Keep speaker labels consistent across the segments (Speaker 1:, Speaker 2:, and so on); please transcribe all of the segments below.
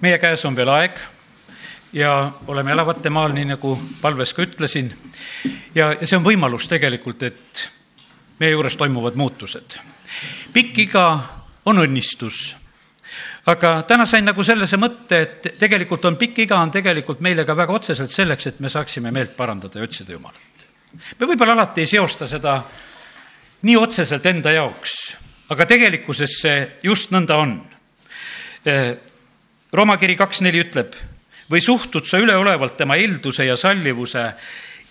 Speaker 1: meie käes on veel aeg ja oleme elavate maal, nii nagu palves ka ütlesin. ja, ja see on võimalus tegelikult, et meie juures toimuvad muutused. pikk iga on õnnistus. aga täna sain nagu sellise mõtte, et tegelikult on pikk iga on tegelikult meile ka väga otseselt selleks, et me saaksime meelt parandada ja otsida Jumalat. me võib-olla alati ei seosta seda nii otseselt enda jaoks, aga tegelikkuses see just nõnda on. Rooma kiri kaks neli ütleb või suhtud sa üleolevalt tema eelduse ja sallivuse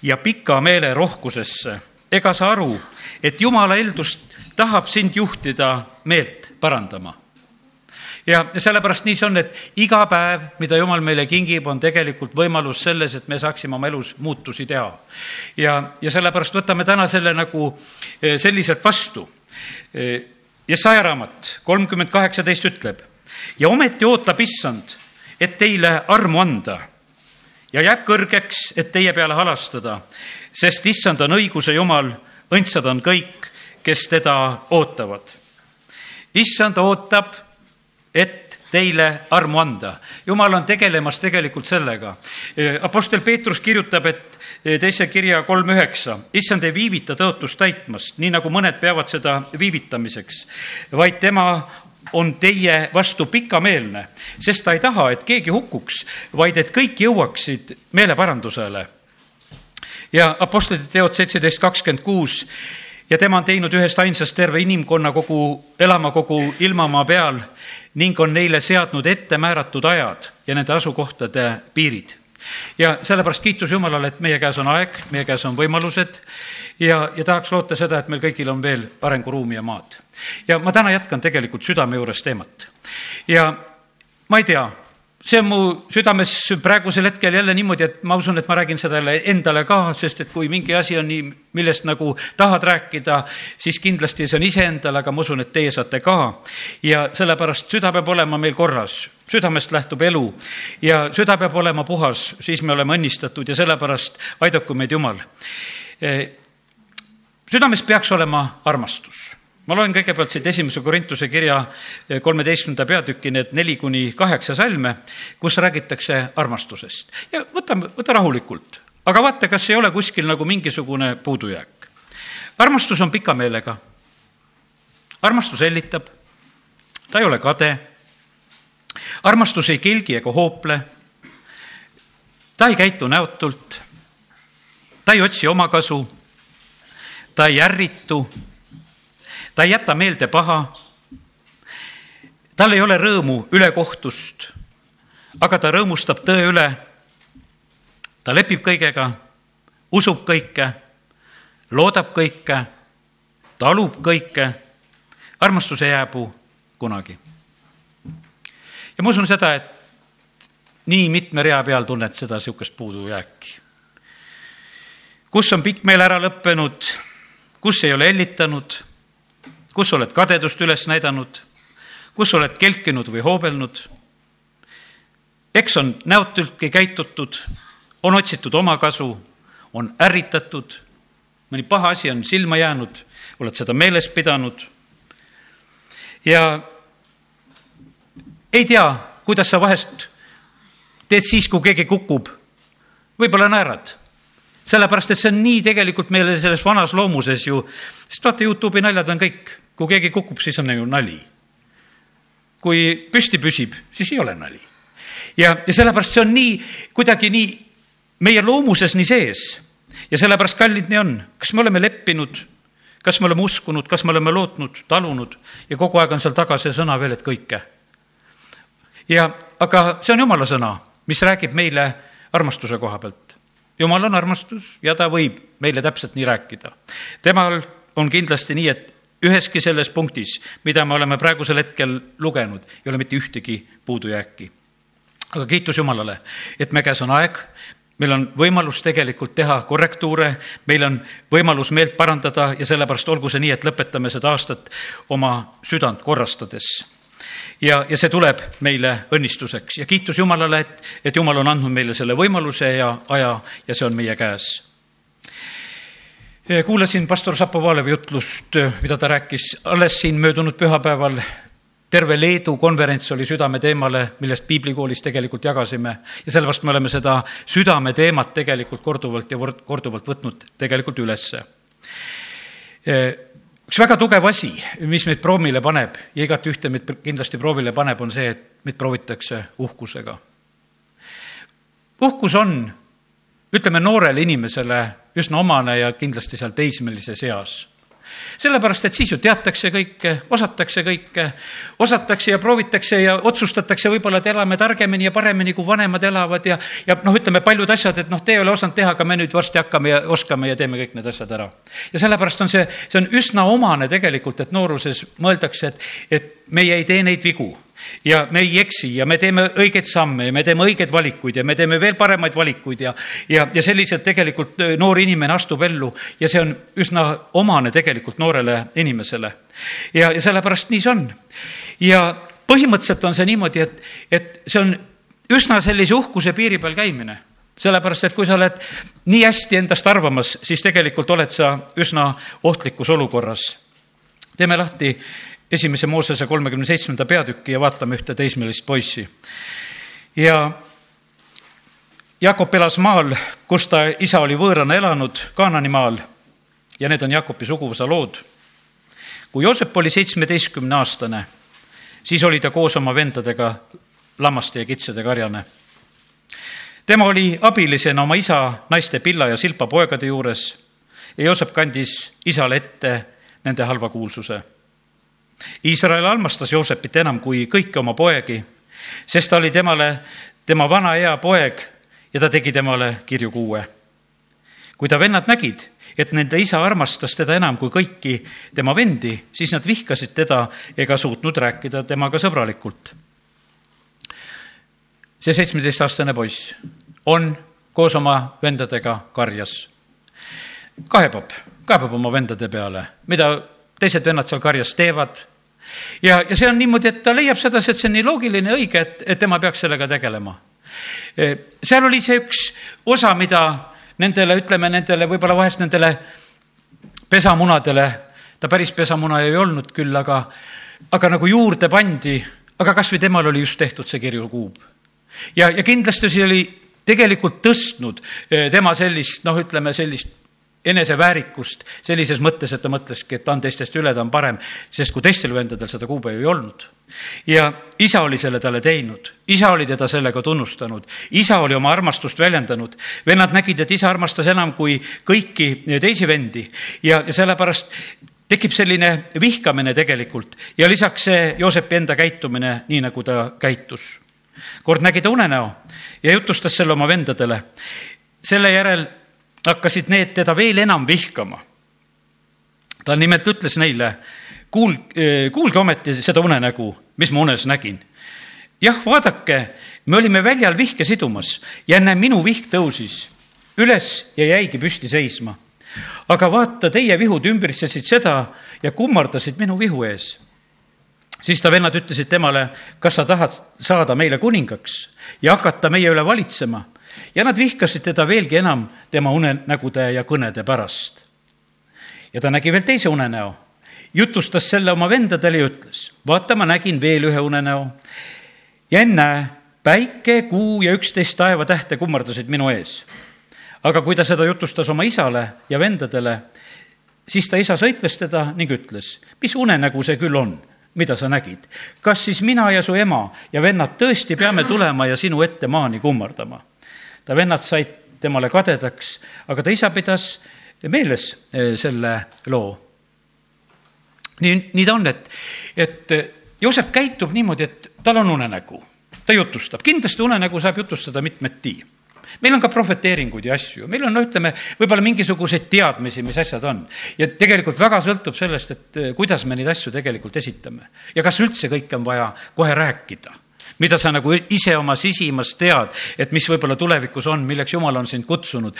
Speaker 1: ja pika meele rohkusesse. ega sa aru, et Jumala eeldust tahab sind juhtida meelt parandama ja sellepärast nii see on, et iga päev, mida Jumal meile kingib, on tegelikult võimalus selles, et me saaksime oma elus muutusi teha. ja, ja sellepärast võtame täna selle nagu eh, selliselt vastu. Eh, Jesaja raamat kolmkümmend kaheksateist ütleb ja ometi ootab issand et teile armu anda ja jääb kõrgeks, et teie peale halastada, sest issand on õiguse Jumal, õndsad on kõik, kes teda ootavad. issand ootab, et teile armu anda. jumal on tegelemas tegelikult sellega. Apostel Peetrus kirjutab, et teise kirja kolm üheksa, issand ei viivita tõotust täitmast, nii nagu mõned peavad seda viivitamiseks, vaid tema on teie vastu pikameelne, sest ta ei taha, et keegi hukkuks, vaid et kõik jõuaksid meeleparandusele. ja Apostlite teod seitseteist kakskümmend kuus ja tema on teinud ühest ainsast terve inimkonna kogu, elama kogu ilmamaa peal ning on neile seadnud ette määratud ajad ja nende asukohtade piirid ja sellepärast kiitus Jumalale, et meie käes on aeg, meie käes on võimalused ja, ja tahaks loota seda, et meil kõigil on veel arenguruumi ja maad. ja ma täna jätkan tegelikult südame juures teemat. ja ma ei tea, see on mu südames praegusel hetkel jälle niimoodi, et ma usun, et ma räägin seda jälle endale ka, sest et kui mingi asi on nii, millest nagu tahad rääkida, siis kindlasti see on iseendale, aga ma usun, et teie saate ka. ja sellepärast süda peab olema meil korras, südamest lähtub elu ja süda peab olema puhas, siis me oleme õnnistatud ja sellepärast aidaku meid Jumal. südames peaks olema armastus ma loen kõigepealt siit esimese Korintuse kirja kolmeteistkümnenda peatüki need neli kuni kaheksa salme, kus räägitakse armastusest ja võtame, võta rahulikult, aga vaata, kas ei ole kuskil nagu mingisugune puudujääk. armastus on pika meelega. armastus hellitab, ta ei ole kade. Armastus ei kilgi ega hoople. ta ei käitu näotult. ta ei otsi omakasu. ta ei ärritu ta ei jäta meelde paha. tal ei ole rõõmu ülekohtust, aga ta rõõmustab tõe üle. ta lepib kõigega, usub kõike, loodab kõike, talub kõike. armastus ei jääbu kunagi. Ja ma usun seda, et nii mitme rea peal tunned seda niisugust puudujääki. kus on pikk meel ära lõppenud, kus ei ole hellitanud kus oled kadedust üles näidanud, kus oled kelkinud või hoobelnud. eks on näotülki käitutud, on otsitud omakasu, on ärritatud, mõni paha asi on silma jäänud, oled seda meeles pidanud. ja ei tea, kuidas sa vahest teed siis, kui keegi kukub. võib-olla naerad sellepärast, et see on nii tegelikult meile selles vanas loomuses ju, sest vaata, Youtube'i naljad on kõik kui keegi kukub, siis on ju nali. kui püsti püsib, siis ei ole nali. ja, ja sellepärast see on nii, kuidagi nii meie loomuses nii sees ja sellepärast, kallid, nii on. kas me oleme leppinud, kas me oleme uskunud, kas me oleme lootnud, talunud ja kogu aeg on seal taga see sõna veel, et kõike. Ja, aga see on jumala sõna, mis räägib meile armastuse koha pealt. jumal on armastus ja ta võib meile täpselt nii rääkida. temal on kindlasti nii, et üheski selles punktis, mida me oleme praegusel hetkel lugenud, ei ole mitte ühtegi puudujääki. aga kiitus Jumalale, et me käes on aeg, meil on võimalus tegelikult teha korrektuure, meil on võimalus meelt parandada ja sellepärast olgu see nii, et lõpetame seda aastat oma südant korrastades ja, ja see tuleb meile õnnistuseks. Ja kiitus Jumalale, et, et Jumal on andnud meile selle võimaluse ja aja ja see on meie käes. Kuulasin pastor Šapovalevi jutlust, mida ta rääkis alles siin möödunud pühapäeval. Terve Leedu konverents oli südameteemale, millest piiblikoolis tegelikult jagasime. Ja sellepärast me oleme seda südameteemat tegelikult korduvalt ja korduvalt võtnud tegelikult ülesse. Üks väga tugev asi, mis meid proovile paneb ja igat ühte meid kindlasti proovile paneb, on see, et meid proovitakse uhkusega. uhkus on, ütleme noorele inimesele üsna omane ja kindlasti seal teismelises eas sellepärast, et siis ju teatakse kõike, osatakse kõike, osatakse ja proovitakse ja otsustatakse võib-olla, et elame targemini ja paremini, kui vanemad elavad ja, ja noh, ütleme paljud asjad, et noh, te ei ole osanud teha, aga me nüüd varsti hakkame ja oskame ja teeme kõik need asjad ära. ja sellepärast on see, see on üsna omane tegelikult, et nooruses mõeldakse, et, et meie ei tee neid vigu ja me ei eksi ja me teeme õigeid samme ja me teeme õigeid valikuid ja me teeme veel paremaid valikuid ja, ja, ja selliselt tegelikult noor inimene astub ellu ja see on üsna omane tegelikult noorele inimesele. ja, ja sellepärast nii see on. ja põhimõtteliselt on see niimoodi, et, et see on üsna sellise uhkuse piiri peal käimine sellepärast, et kui sa oled nii hästi endast arvamas, siis tegelikult oled sa üsna ohtlikus olukorras. teeme lahti esimese Moosese kolmekümne seitsmenda peatüki ja vaatame ühte teismelist poissi. ja Jakob elas maal, kus ta isa oli võõrana elanud, Kaanani maal ja need on Jakobi suguvõsa lood. kui Joosep oli seitsmeteistkümne aastane, siis oli ta koos oma vendadega lammaste ja kitsede karjane. tema oli abilisena oma isa, naiste Pilla ja Silpa poegade juures ja Joosep kandis isale ette nende halva kuulsuse Iisrael armastas Joosepit enam kui kõiki oma poegi, sest ta oli temale tema vana ea poeg ja ta tegi temale kirju kuue. kui ta vennad nägid, et nende isa armastas teda enam kui kõiki tema vendi, siis nad vihkasid teda ega suutnud rääkida temaga sõbralikult. see seitsmeteistaastane poiss on koos oma vendadega karjas. kaebab, kaebab oma vendade peale, mida teised vennad seal karjas teevad ja, ja see on niimoodi, et ta leiab sedasi, et see on nii loogiline ja õige, et, et tema peaks sellega tegelema. E, seal oli see üks osa, mida nendele, ütleme nendele, võib-olla vahest nendele pesamunadele, ta päris pesamuna ei olnud küll, aga, aga nagu juurde pandi, aga kasvõi temal oli just tehtud see kirjukuub. ja, ja kindlasti see oli tegelikult tõstnud e, tema sellist, noh, ütleme sellist eneseväärikust sellises mõttes, et ta mõtleski, et ta on teistest üle, ta on parem, sest kui teistel vendadel seda kuupäeva ei olnud. ja isa oli selle talle teinud, isa oli teda sellega tunnustanud, isa oli oma armastust väljendanud. vennad nägid, et isa armastas enam kui kõiki teisi vendi ja, ja sellepärast tekib selline vihkamine tegelikult ja lisaks see Joosepi enda käitumine, nii nagu ta käitus. kord nägi ta unenäo ja jutustas selle oma vendadele. selle järel hakkasid need teda veel enam vihkama. ta nimelt ütles neile, kuul-, eh, kuulge ometi seda unenägu, mis ma unes nägin. jah, vaadake, me olime väljal vihke sidumas ja enne minu vihk tõusis üles ja jäigi püsti seisma. aga vaata, teie vihud ümbritsesid seda ja kummardasid minu vihu ees siis ta vennad ütlesid temale, kas sa tahad saada meile kuningaks ja hakata meie üle valitsema ja nad vihkasid teda veelgi enam tema unenägude ja kõnede pärast. ja ta nägi veel teise unenäo, jutustas selle oma vendadele ja ütles, vaata, ma nägin veel ühe unenäo ja ennäe, päike, kuu ja üksteist taevatähte kummardasid minu ees. aga kui ta seda jutustas oma isale ja vendadele, siis ta isa sõitles teda ning ütles, mis unenägu see küll on mida sa nägid. kas siis mina ja su ema ja vennad tõesti peame tulema ja sinu ette maani kummardama? Ta vennad said temale kadedaks, aga ta isa pidas meeles eh, selle loo. nii, nii ta on, et, et eh, Joosep käitub niimoodi, et tal on unenägu, ta jutustab, kindlasti unenägu saab jutustada mitmeti. Meil on ka prohveteeringuid ja asju, meil on, no ütleme, võib-olla mingisuguseid teadmisi, mis asjad on. ja tegelikult väga sõltub sellest, et eh, kuidas me neid asju tegelikult esitame. Ja kas üldse kõike on vaja kohe rääkida mida sa nagu ise oma sisimas tead, et mis võib-olla tulevikus on, milleks Jumal on sind kutsunud.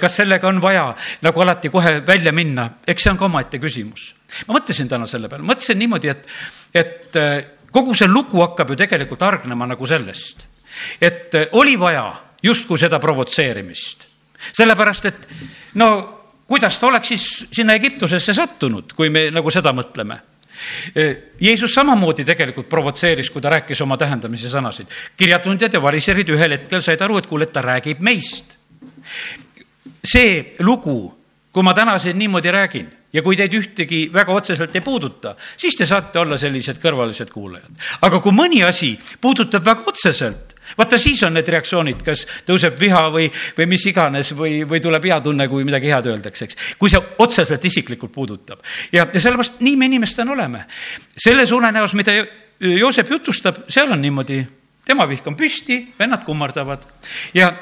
Speaker 1: kas sellega on vaja nagu alati kohe välja minna, eks see on ka omaette küsimus. ma mõtlesin täna selle peale, mõtlesin niimoodi, et, et äh, kogu see lugu hakkab ju tegelikult hargnema nagu sellest, et äh, oli vaja justkui seda provotseerimist. sellepärast, et no kuidas ta oleks siis sinna Egiptusesse sattunud, kui me nagu seda mõtleme Jeesus samamoodi tegelikult provotseeris, kui ta rääkis oma tähendamise sõnasid. kirjatundjad ja variserid ühel hetkel said aru, et kuule, et ta räägib meist. see lugu, kui ma täna siin niimoodi räägin ja kui teid ühtegi väga otseselt ei puuduta, siis te saate olla sellised kõrvalised kuulajad. aga kui mõni asi puudutab väga otseselt, vaata, siis on need reaktsioonid, kas tõuseb viha või, või mis iganes või, või tuleb hea tunne, kui midagi head öeldakse, eks. kui see otseselt isiklikult puudutab. ja, ja sellepärast nii me inimestena oleme. selles unenäos, mida Joosep jutustab, seal on niimoodi, tema vihk on püsti, vennad kummardavad ja,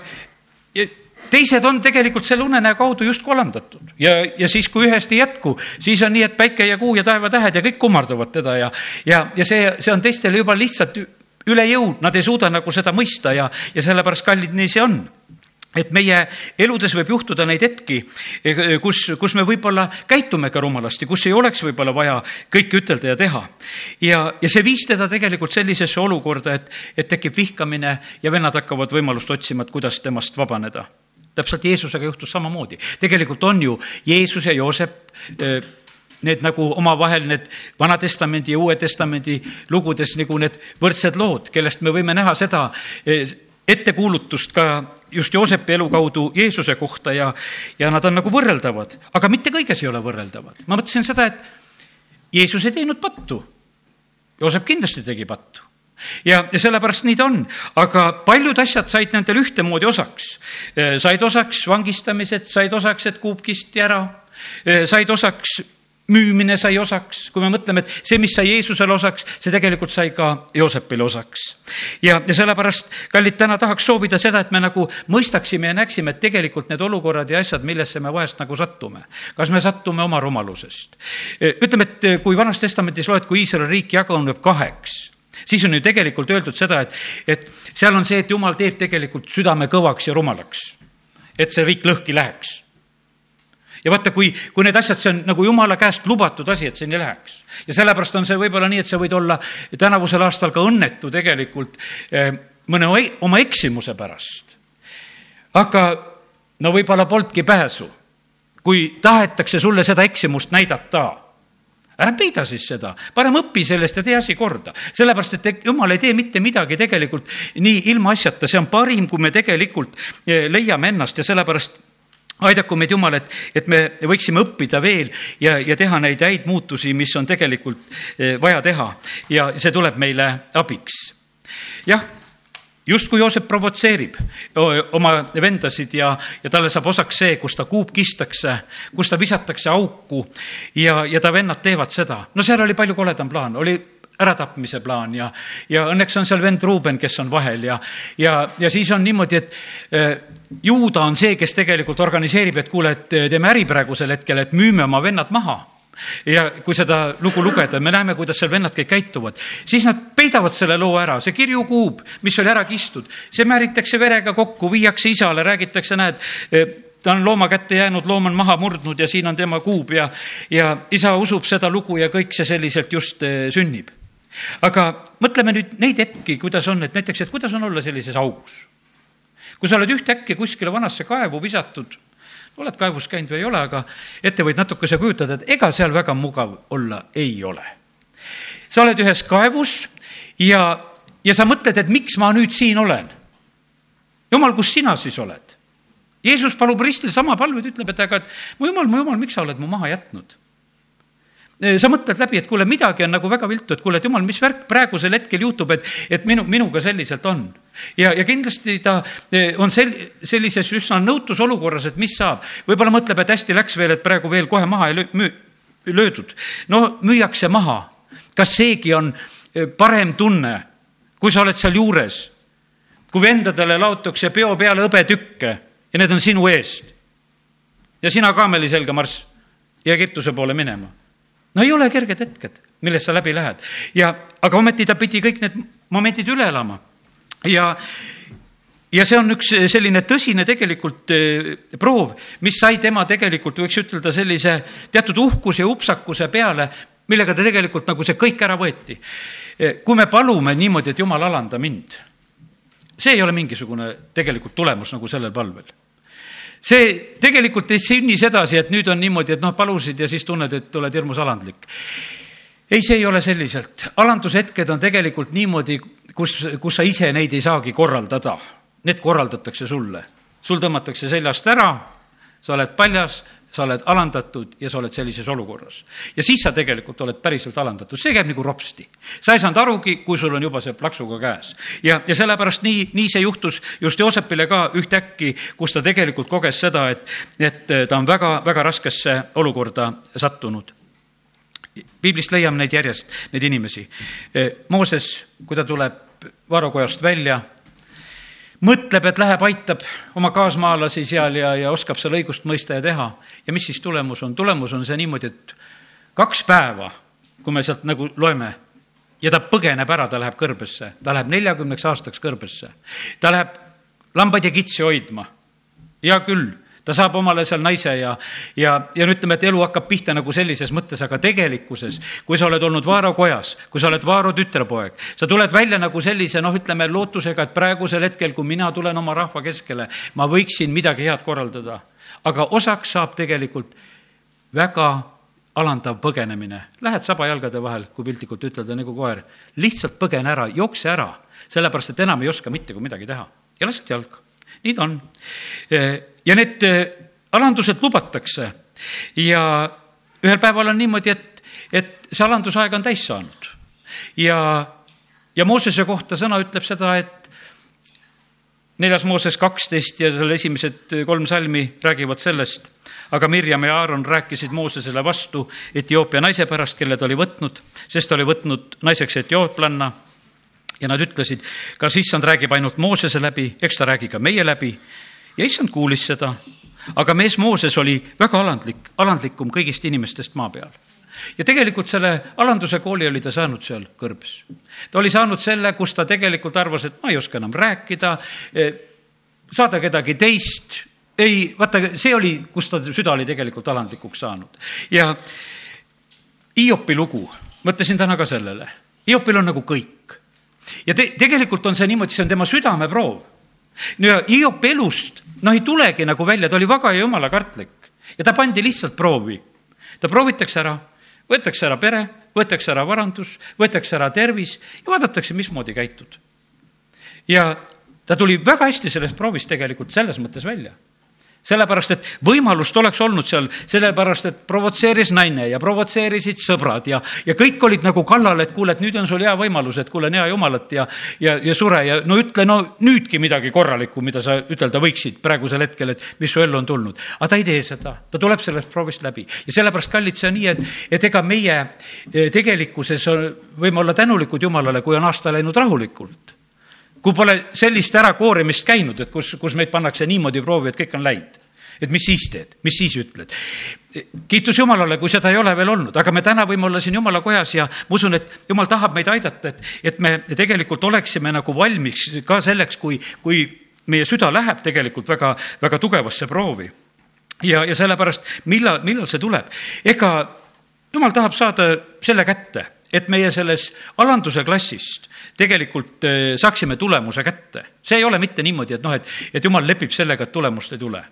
Speaker 1: ja teised on tegelikult selle unenäo kaudu justkui alandatud ja, ja siis, kui ühest ei jätku, siis on nii, et päike ja kuu ja taevatähed ja kõik kummardavad teda ja, ja, ja see, see on teistele juba lihtsalt üle jõu, nad ei suuda nagu seda mõista ja, ja sellepärast, kallid, nii see on et meie eludes võib juhtuda neid hetki, kus, kus me võib-olla käitume ka rumalasti, kus ei oleks võib-olla vaja kõike ütelda ja teha. ja, ja see viis teda tegelikult sellisesse olukorda, et, et tekib vihkamine ja vennad hakkavad võimalust otsima, et kuidas temast vabaneda. Täpselt Jeesusega juhtus samamoodi. tegelikult on ju Jeesus ja Joosep need nagu omavahel need Vana-testamendi ja Uue Testamendi lugudes nagu need võrdsed lood, kellest me võime näha seda eh, ettekuulutust ka just Joosepi elu kaudu Jeesuse kohta ja, ja nad on nagu võrreldavad, aga mitte kõiges ei ole võrreldavad. ma mõtlesin seda, et Jeesus ei teinud pattu. Joosep kindlasti tegi pattu ja, ja sellepärast nii ta on, aga paljud asjad said nendel ühtemoodi osaks. Eh, said osaks vangistamised, said osaks, et kuup kisti ära, eh, said osaks müümine sai osaks, kui me mõtleme, et see, mis sai Jeesusele osaks, see tegelikult sai ka Joosepile osaks. ja, ja sellepärast, kallid, täna tahaks soovida seda, et me nagu mõistaksime ja näeksime, et tegelikult need olukorrad ja asjad, millesse me vahest nagu sattume, kas me sattume oma rumalusest. ütleme, et kui Vanas Testamendis loed, kui Iisraeli riik jaguneb kaheks, siis on ju tegelikult öeldud seda, et, et seal on see, et jumal teeb tegelikult südame kõvaks ja rumalaks. et see riik lõhki läheks ja vaata, kui, kui need asjad, see on nagu jumala käest lubatud asi, et see nii läheks. ja sellepärast on see võib-olla nii, et sa võid olla tänavusel aastal ka õnnetu tegelikult eh, mõne oma eksimuse pärast. aga no võib-olla polnudki pääsu, kui tahetakse sulle seda eksimust näidata ära peida siis seda, parem õpi sellest ja tee asi korda. sellepärast, et jumal ei tee mitte midagi tegelikult nii ilmaasjata, see on parim, kui me tegelikult eh, leiame ennast ja sellepärast aidaku meid Jumal, et, et me võiksime õppida veel ja, ja teha neid häid muutusi, mis on tegelikult eh, vaja teha ja see tuleb meile abiks. jah, justkui Joosep provotseerib oma vendasid ja, ja talle saab osaks see, kus ta kuup kistakse, kus ta visatakse auku ja, ja ta vennad teevad seda. no seal oli palju koledam plaan, oli äratapmise plaan ja, ja õnneks on seal vend Ruuben, kes on vahel ja, ja, ja siis on niimoodi, et juuda on see, kes tegelikult organiseerib, et kuule, et teeme äri praegusel hetkel, et müüme oma vennad maha ja kui seda lugu lugeda, me näeme, kuidas seal vennad kõik käituvad, siis nad peidavad selle loo ära, see kirjukuub, mis oli ära kistud, see määritakse verega kokku, viiakse isale, räägitakse, näed, ta on looma kätte jäänud, loom on maha murdnud ja siin on tema kuub ja, ja isa usub seda lugu ja kõik see selliselt just sünnib. Aga mõtleme nüüd neid hetki, kuidas on, et näiteks, et kuidas on olla sellises augus. kui sa oled ühtäkki kuskile vanasse kaevu visatud, oled kaevus käinud või ei ole, aga ette võid natukese kujutada, et ega seal väga mugav olla ei ole. sa oled ühes kaevus ja, ja sa mõtled, et miks ma nüüd siin olen. jumal, kus sina siis oled? Jeesus palub ristil sama palveid, ütleb, et aga, et mu jumal, mu jumal, miks sa oled mu maha jätnud sa mõtled läbi, et kuule, midagi on nagu väga viltu, et kuule, et jumal, mis värk praegusel hetkel juhtub, et, et minu, minuga selliselt on. Ja, ja kindlasti ta on sel-, sellises üsna nõutus olukorras, et mis saab. võib-olla mõtleb, et hästi läks veel, et praegu veel kohe maha ei löö, löödud. no müüakse maha. kas seegi on parem tunne, kui sa oled seal juures? kui vendadele laotakse peo peale hõbetükke ja need on sinu eest. ja sina kaameli selga marss ja Egiptuse poole minema no ei ole kerged hetked, millest sa läbi lähed ja, aga ometi ta pidi kõik need momendid üle elama ja ja see on üks selline tõsine tegelikult eh, proov, mis sai tema tegelikult, võiks ütelda, sellise teatud uhkuse ja upsakuse peale, millega ta tegelikult nagu see kõik ära võeti. Eh, kui me palume niimoodi, et jumal, alanda mind, see ei ole mingisugune tegelikult tulemus nagu sellel palvel see tegelikult ei sünni sedasi, et nüüd on niimoodi, et noh, palusid ja siis tunned, et oled hirmus alandlik. ei, see ei ole selliselt, alandushetked on tegelikult niimoodi, kus, kus sa ise neid ei saagi korraldada. Need korraldatakse sulle, sul tõmmatakse seljast ära, sa oled paljas, sa oled alandatud ja sa oled sellises olukorras. ja siis sa tegelikult oled päriselt alandatud, see käib nagu ropsti. sa ei saanud arugi, kui sul on juba see plaksuga käes. ja, ja sellepärast nii, nii see juhtus just Joosepile ka ühtäkki, kus ta tegelikult koges seda, et, et ta on väga, väga raskesse olukorda sattunud piiblist leiame neid järjest, neid inimesi. Mooses, kui ta tuleb varokojast välja, mõtleb, et läheb, aitab oma kaasmaalasi seal ja, ja oskab seal õigust mõista ja teha. ja mis siis tulemus on? tulemus on see niimoodi, et kaks päeva, kui me sealt nagu loeme, ja ta põgeneb ära, ta läheb kõrbesse, ta läheb neljakümneks aastaks kõrbesse. ta läheb lambaid ja kitsi hoidma. hea küll ta saab omale seal naise ja, ja, ja no ütleme, et elu hakkab pihta nagu sellises mõttes, aga tegelikkuses, kui sa oled olnud Vaaro kojas, kui sa oled Vaaro tütrepoeg, sa tuled välja nagu sellise, noh, ütleme lootusega, et praegusel hetkel, kui mina tulen oma rahva keskele, ma võiksin midagi head korraldada. aga osaks saab tegelikult väga alandav põgenemine. Lähed sabajalgade vahel, kui piltlikult ütelda, nagu koer, lihtsalt põgene ära, jookse ära, sellepärast et enam ei oska mitte kui midagi teha ja lased jalga. nii ta on ja need äh, alandused lubatakse. Ja ühel päeval on niimoodi, et, et see alandusaeg on täis saanud. ja, ja Moosese kohta sõna ütleb seda, et neljas Mooses kaksteist ja seal esimesed kolm salmi räägivad sellest, aga Mirjam ja Aaron rääkisid Moosesele vastu Etioopia naise pärast, kelle ta oli võtnud, sest ta oli võtnud naiseks etiooplanna. Ja nad ütlesid, kas issand räägib ainult Moosese läbi, eks ta räägi ka meie läbi ja issand kuulis seda. aga mees Mooses oli väga alandlik, alandlikum kõigist inimestest maa peal ja tegelikult selle alanduse kooli oli ta saanud seal kõrbes. ta oli saanud selle, kus ta tegelikult arvas, et ma ei oska enam rääkida, e, saada kedagi teist, ei, vaata, see oli, kus ta süda oli tegelikult alandlikuks saanud. ja Hiopi lugu, mõtlesin täna ka sellele, Hiopil on nagu kõik. ja te, tegelikult on see niimoodi, see on tema südameproov no ja Hiop elust, noh, ei tulegi nagu välja, ta oli vaga ja jumala kartlik ja ta pandi lihtsalt proovi. ta proovitakse ära, võetakse ära pere, võetakse ära varandus, võetakse ära tervis ja vaadatakse, mismoodi käitud. ja ta tuli väga hästi sellest proovist tegelikult selles mõttes välja sellepärast, et võimalust oleks olnud seal, sellepärast et provotseeris naine ja provotseerisid sõbrad ja, ja kõik olid nagu kallal, et kuule, et nüüd on sul hea võimalus, et kuule, hea jumalat ja, ja, ja sure ja no ütle no nüüdki midagi korralikku, mida sa ütelda võiksid praegusel hetkel, et mis su ellu on tulnud. aga ta ei tee seda, ta tuleb sellest proovist läbi. Ja sellepärast, kallid, see on nii, et, et ega meie eh, tegelikkuses võime olla tänulikud Jumalale, kui on aasta läinud rahulikult kui pole sellist ärakoorimist käinud, et kus, kus meid pannakse niimoodi proovi, et kõik on läinud. et mis siis teed, mis siis ütled? kiitus Jumalale, kui seda ei ole veel olnud, aga me täna võime olla siin Jumala kojas ja ma usun, et Jumal tahab meid aidata, et, et me tegelikult oleksime nagu valmis ka selleks, kui, kui meie süda läheb tegelikult väga, väga tugevasse proovi. ja, ja sellepärast, millal, millal see tuleb? ega Jumal tahab saada selle kätte et meie selles alanduse klassist tegelikult eh, saaksime tulemuse kätte. see ei ole mitte niimoodi, et noh, et, et jumal lepib sellega, et tulemust ei tule.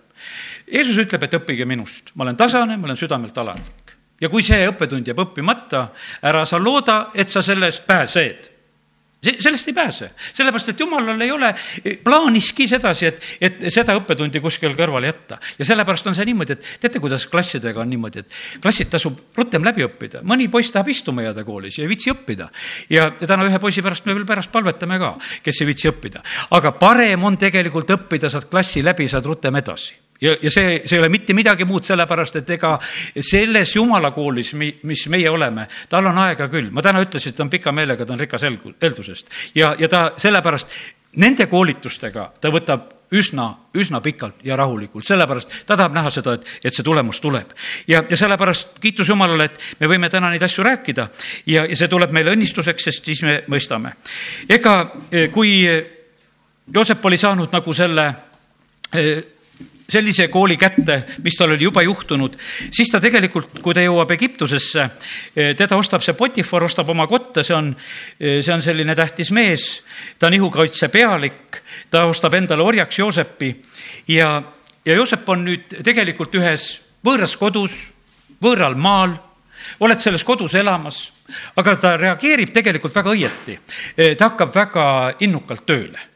Speaker 1: Jeesus ütleb, et õppige minust, ma olen tasane, ma olen südamelt alandlik. ja kui see õppetund jääb õppimata, ära sa looda, et sa sellest pääsed sellest ei pääse, sellepärast et jumalal ei ole plaaniski sedasi, et, et seda õppetundi kuskil kõrvale jätta. ja sellepärast on see niimoodi, et teate, kuidas klassidega on niimoodi, et klassid tasub rutem läbi õppida. mõni poiss tahab istuma jääda koolis ja ei viitsi õppida. ja, täna ühe poisi pärast me veel pärast palvetame ka, kes ei viitsi õppida. aga parem on tegelikult õppida, saad klassi läbi, saad rutem edasi ja, ja see, see ei ole mitte midagi muud, sellepärast et ega selles jumala koolis, mis meie oleme, tal on aega küll. ma täna ütlesin, et ta on pika meelega, ta on rikas eeldusest ja, ja ta sellepärast nende koolitustega ta võtab üsna, üsna pikalt ja rahulikult, sellepärast ta tahab näha seda, et, et see tulemus tuleb. ja, ja sellepärast kiitus Jumalale, et me võime täna neid asju rääkida ja, ja see tuleb meile õnnistuseks, sest siis me mõistame. ega eh, kui Joosep oli saanud nagu selle eh, sellise kooli kätte, mis tal oli juba juhtunud, siis ta tegelikult, kui ta jõuab Egiptusesse, eh, teda ostab see Potifar, ostab oma kotta, see on, eh, see on selline tähtis mees, ta on ihukaitse pealik, ta ostab endale orjaks Joosepi ja, ja Joosep on nüüd tegelikult ühes võõras kodus, võõral maal oled selles kodus elamas, aga ta reageerib tegelikult väga õieti. ta hakkab väga innukalt tööle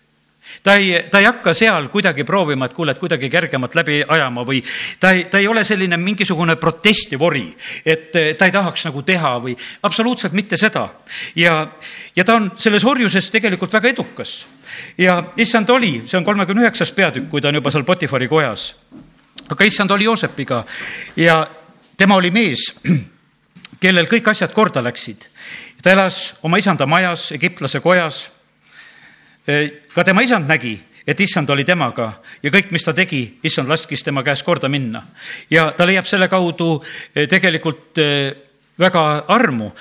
Speaker 1: ta ei, ta ei hakka seal kuidagi proovima, et kuule, et kuidagi kergemalt läbi ajama või ta ei, ta ei ole selline mingisugune protestiv ori, et ta ei tahaks nagu teha või absoluutselt mitte seda. ja, ja ta on selles orjuses tegelikult väga edukas. ja issand oli, see on kolmekümne üheksas peatükk, kui ta on juba seal Potifari kojas. aga issand oli Joosepiga ja tema oli mees, kellel kõik asjad korda läksid. ta elas oma isanda majas, egiptlase kojas ka tema isand nägi, et issand oli temaga ja kõik, mis ta tegi, issand laskis tema käest korda minna. ja ta leiab selle kaudu tegelikult väga armu.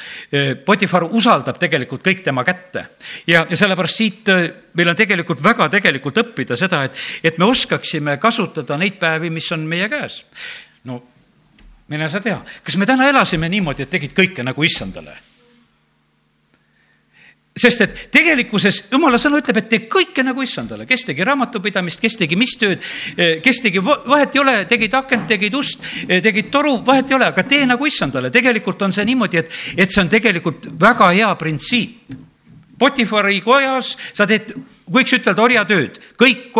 Speaker 1: Potifar usaldab tegelikult kõik tema kätte ja, ja sellepärast siit meil on tegelikult väga tegelikult õppida seda, et, et me oskaksime kasutada neid päevi, mis on meie käes. no mine sa tea, kas me täna elasime niimoodi, et tegid kõike nagu issandale sest et tegelikkuses jumala sõna ütleb, et tee kõike nagu issandale, kes tegi raamatupidamist, kes tegi mis tööd, eh, kes tegi, vahet ei ole, tegid akent, tegid ust, eh, tegid toru, vahet ei ole, aga tee nagu issandale. tegelikult on see niimoodi, et, et see on tegelikult väga hea printsiip. Potifari kojas sa teed võiks ütelda orjatööd, kõik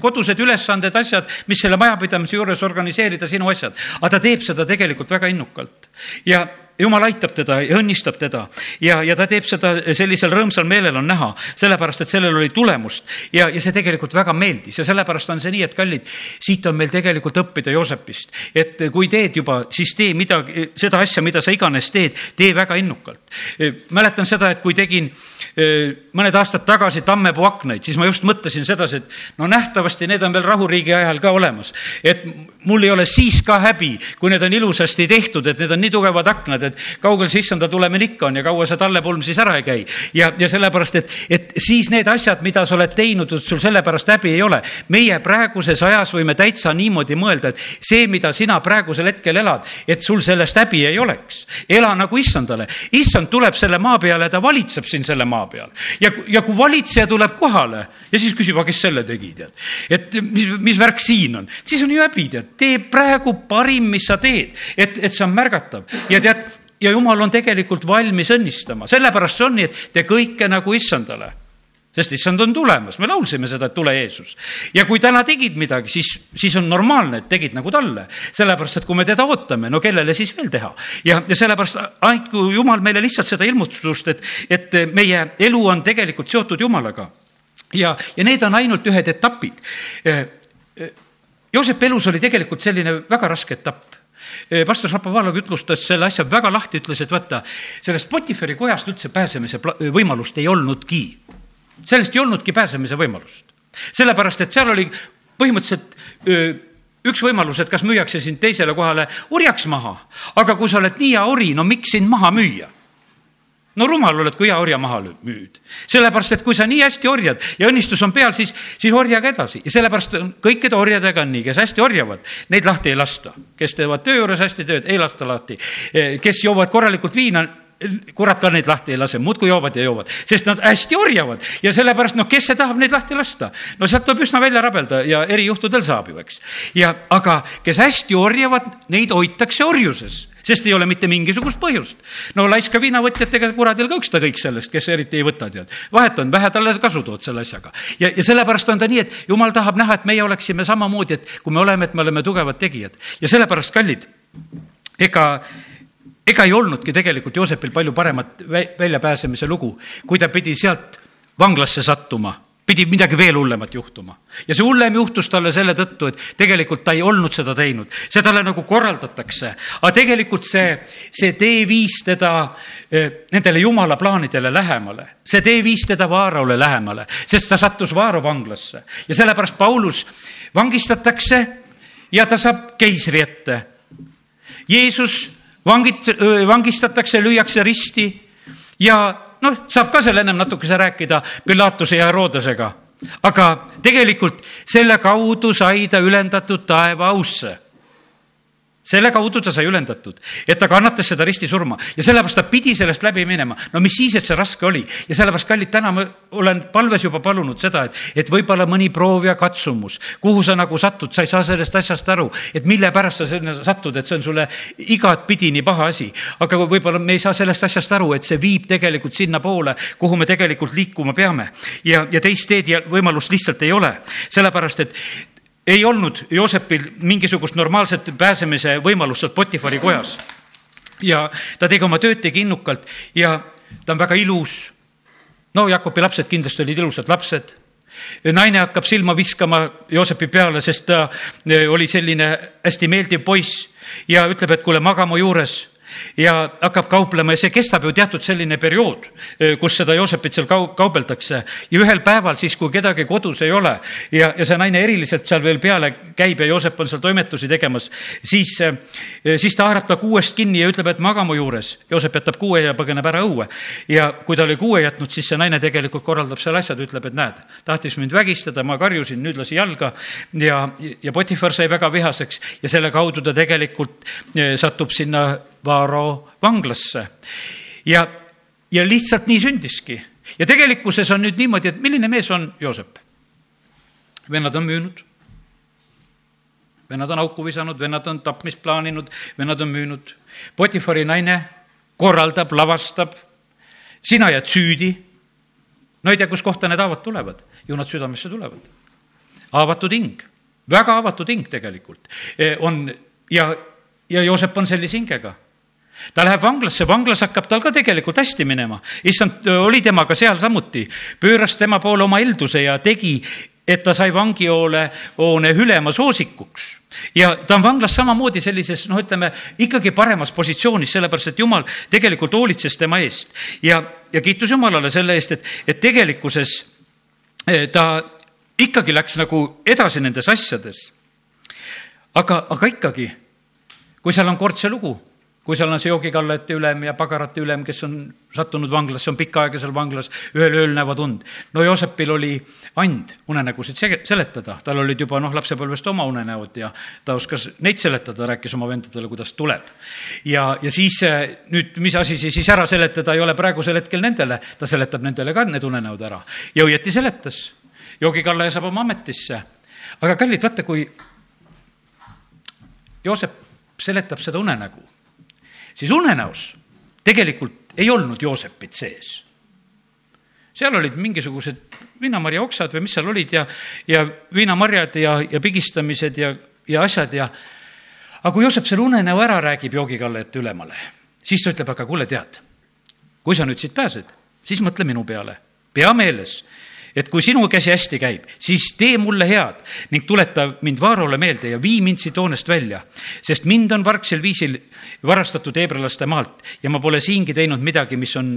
Speaker 1: kodused ülesanded, asjad, mis selle majapidamise juures organiseerida, sinu asjad. aga ta teeb seda tegelikult väga innukalt. ja, jumal aitab teda ja õnnistab teda. Ja, ja ta teeb seda sellisel rõõmsal meelel on näha, sellepärast et sellel oli tulemust. Ja, ja see tegelikult väga meeldis. Ja sellepärast on see nii, et kallid, siit on meil tegelikult õppida Joosepist, et kui teed juba, siis tee midagi, seda asja, mida sa iganes teed, tee väga innukalt. mäletan seda, et kui tegin mõned aastad tagasi Tammepuu aknaid, siis ma just mõtlesin sedasi, et no nähtavasti need on veel rahuriigi ajal ka olemas, et mul ei ole siis ka häbi, kui need on ilusasti tehtud, et need on nii tugevad aknad, et kaugel see issanda tulemine ikka on ja kaua see tallepulm siis ära ei käi. ja, ja sellepärast, et, et siis need asjad, mida sa oled teinud, sul sellepärast häbi ei ole. meie praeguses ajas võime täitsa niimoodi mõelda, et see, mida sina praegusel hetkel elad, et sul sellest häbi ei oleks. ela nagu issandale. issand tuleb selle maa peale, ta valitseb siin selle maa peal. ja, ja kui valitseja tuleb kohale ja siis küsib, aga kes selle tegi, tead. et mis, mis värk siin on, siis on ju häbi, tead tee praegu parim, mis sa teed, et, et see on märgatav ja tead, ja jumal on tegelikult valmis õnnistama, sellepärast see on nii, et tee kõike nagu issandale sest issand on tulemas, me laulsime seda, et tule Jeesus. ja kui täna tegid midagi, siis, siis on normaalne, et tegid nagu talle. sellepärast, et kui me teda ootame, no kellele siis veel teha. ja, ja sellepärast andku Jumal meile lihtsalt seda ilmutust, et, et meie elu on tegelikult seotud Jumalaga. ja, ja need on ainult ühed etapid Joosepi elus oli tegelikult selline väga raske etapp pastor Šapovalov jutlustas selle asja väga lahti, ütles, et vaata, sellest Potiferi kojast üldse pääsemise võimalust ei olnudki. sellest ei olnudki pääsemise võimalust. sellepärast, et seal oli põhimõtteliselt öö, üks võimalus, et kas müüakse sind teisele kohale orjaks maha, aga kui sa oled nii hea ori, no miks sind maha müüa no rumal oled, kui hea orja maha müüd. sellepärast, et kui sa nii hästi orjad ja õnnistus on peal, siis, siis orjaga edasi ja sellepärast kõikide orjadega on nii, kes hästi orjavad, neid lahti ei lasta. kes teevad töö juures hästi tööd, ei lasta lahti. kes joovad korralikult viina, kurat ka neid lahti ei lase, muudkui joovad ja joovad, sest nad hästi orjavad ja sellepärast noh, kes see tahab neid lahti lasta? no sealt tuleb üsna välja rabelda ja erijuhtudel saab ju, eks. ja aga kes hästi orjavad, neid hoitakse orjuses sest ei ole mitte mingisugust põhjust. no laiska viinavõtjatega kuradil ka ükskõik sellest, kes eriti ei võta, tead. vahet on, vähe talle kasu tood selle asjaga. ja, ja sellepärast on ta nii, et jumal tahab näha, et meie oleksime samamoodi, et kui me oleme, et me oleme tugevad tegijad. ja sellepärast, kallid, ega ega ei olnudki tegelikult Joosepil palju paremat väljapääsemise lugu, kui ta pidi sealt vanglasse sattuma pidi midagi veel hullemat juhtuma. ja see hullem juhtus talle selle tõttu, et tegelikult ta ei olnud seda teinud, see talle nagu korraldatakse, aga tegelikult see, see tee viis teda eh, nendele jumala plaanidele lähemale, see tee viis teda Vaarole lähemale, sest ta sattus Vaaro vanglasse ja sellepärast Paulus vangistatakse ja ta saab keisri ette. Jeesus vangit-, vangistatakse, lüüakse risti ja noh, saab ka seal ennem natukese rääkida Pilatuse ja Herodesega, aga tegelikult selle kaudu sai ta ülendatud taeva ausse. Selle kaudu ta sai ülendatud, et ta kannatas seda ristisurma ja sellepärast ta pidi sellest läbi minema. no mis siis, et see raske oli ja sellepärast, kallid, täna ma olen palves juba palunud seda, et, et võib-olla mõni proov ja katsumus, kuhu sa nagu satud, sa ei saa sellest asjast aru, et mille pärast sa sinna satud, et see on sulle igatpidi nii paha asi. aga võib-olla me ei saa sellest asjast aru, et see viib tegelikult sinnapoole, kuhu me tegelikult liikuma peame. ja, ja teist teed ja võimalust lihtsalt ei ole, sellepärast et ei olnud Joosepil mingisugust normaalset pääsemise võimalust sealt Potifari kojas. ja ta tegi oma tööd, tegi innukalt ja ta on väga ilus. no Jakobi lapsed kindlasti olid ilusad lapsed. naine hakkab silma viskama Joosepi peale, sest ta eh, oli selline hästi meeldiv poiss ja ütleb, et kuule, maga mu juures ja hakkab kauplema ja see kestab ju teatud selline periood, kus seda Joosepit seal kau-, kaubeldakse. ja ühel päeval siis, kui kedagi kodus ei ole ja, ja see naine eriliselt seal veel peale käib ja Joosep on seal toimetusi tegemas, siis, siis ta haarab ta kuuest kinni ja ütleb, et maga mu juures. Joosep jätab kuue ja põgeneb ära õue. ja kui ta oli kuue jätnud, siis see naine tegelikult korraldab seal asjad, ütleb, et näed, tahtis mind vägistada, ma karjusin, nüüd lasi jalga ja, ja Potifar sai väga vihaseks ja selle kaudu ta tegelikult satub sinna Vaaro vanglasse. ja, ja lihtsalt nii sündiski. ja tegelikkuses on nüüd niimoodi, et milline mees on Joosep? vennad on müünud. vennad on auku visanud, vennad on tapmist plaaninud, vennad on müünud. Potifari naine korraldab, lavastab. sina jääd süüdi. no ei tea, kuskohta need haavad tulevad, ju nad südamesse tulevad. avatud hing, väga avatud hing tegelikult e, on ja, ja Joosep on sellise hingega ta läheb vanglasse, vanglas hakkab tal ka tegelikult hästi minema. issand oli temaga seal samuti, pööras tema poole oma eelduse ja tegi, et ta sai vangihoone, hoone ülema soosikuks ja ta on vanglas samamoodi sellises, noh, ütleme ikkagi paremas positsioonis, sellepärast et jumal tegelikult hoolitses tema eest ja, ja kiitus Jumalale selle eest, et, et tegelikkuses eh, ta ikkagi läks nagu edasi nendes asjades. aga, aga ikkagi, kui seal on kord see lugu kui seal on see joogikallete ülem ja pagarate ülem, kes on sattunud vanglasse, on pikka aega seal vanglas, ühel ööl näevad und. no Joosepil oli and unenägusid seletada, tal olid juba noh, lapsepõlvest oma unenäod ja ta oskas neid seletada, rääkis oma vendadele, kuidas tuleb. ja, ja siis nüüd, mis asi siis, siis ära seletada ei ole praegusel hetkel nendele, ta seletab nendele ka need unenäod ära ja õieti seletas. joogikallaja saab oma ametisse. aga kallid, vaata, kui Joosep seletab seda unenägu siis unenäos. Tegelikult ei olnud Joosepit sees. seal olid mingisugused viinamarja oksad või mis seal olid ja, ja viinamarjad ja, ja pigistamised ja, ja asjad ja aga kui Joosep selle unenäo ära räägib joogikallete ülemale, siis ta ütleb, aga kuule, tead, kui sa nüüd siit pääsed, siis mõtle minu peale, pea meeles et kui sinu käsi hästi käib, siis tee mulle head ning tuleta mind Vaarole meelde ja vii mind siit hoonest välja, sest mind on vargsel viisil varastatud heebrealaste maalt ja ma pole siingi teinud midagi, mis on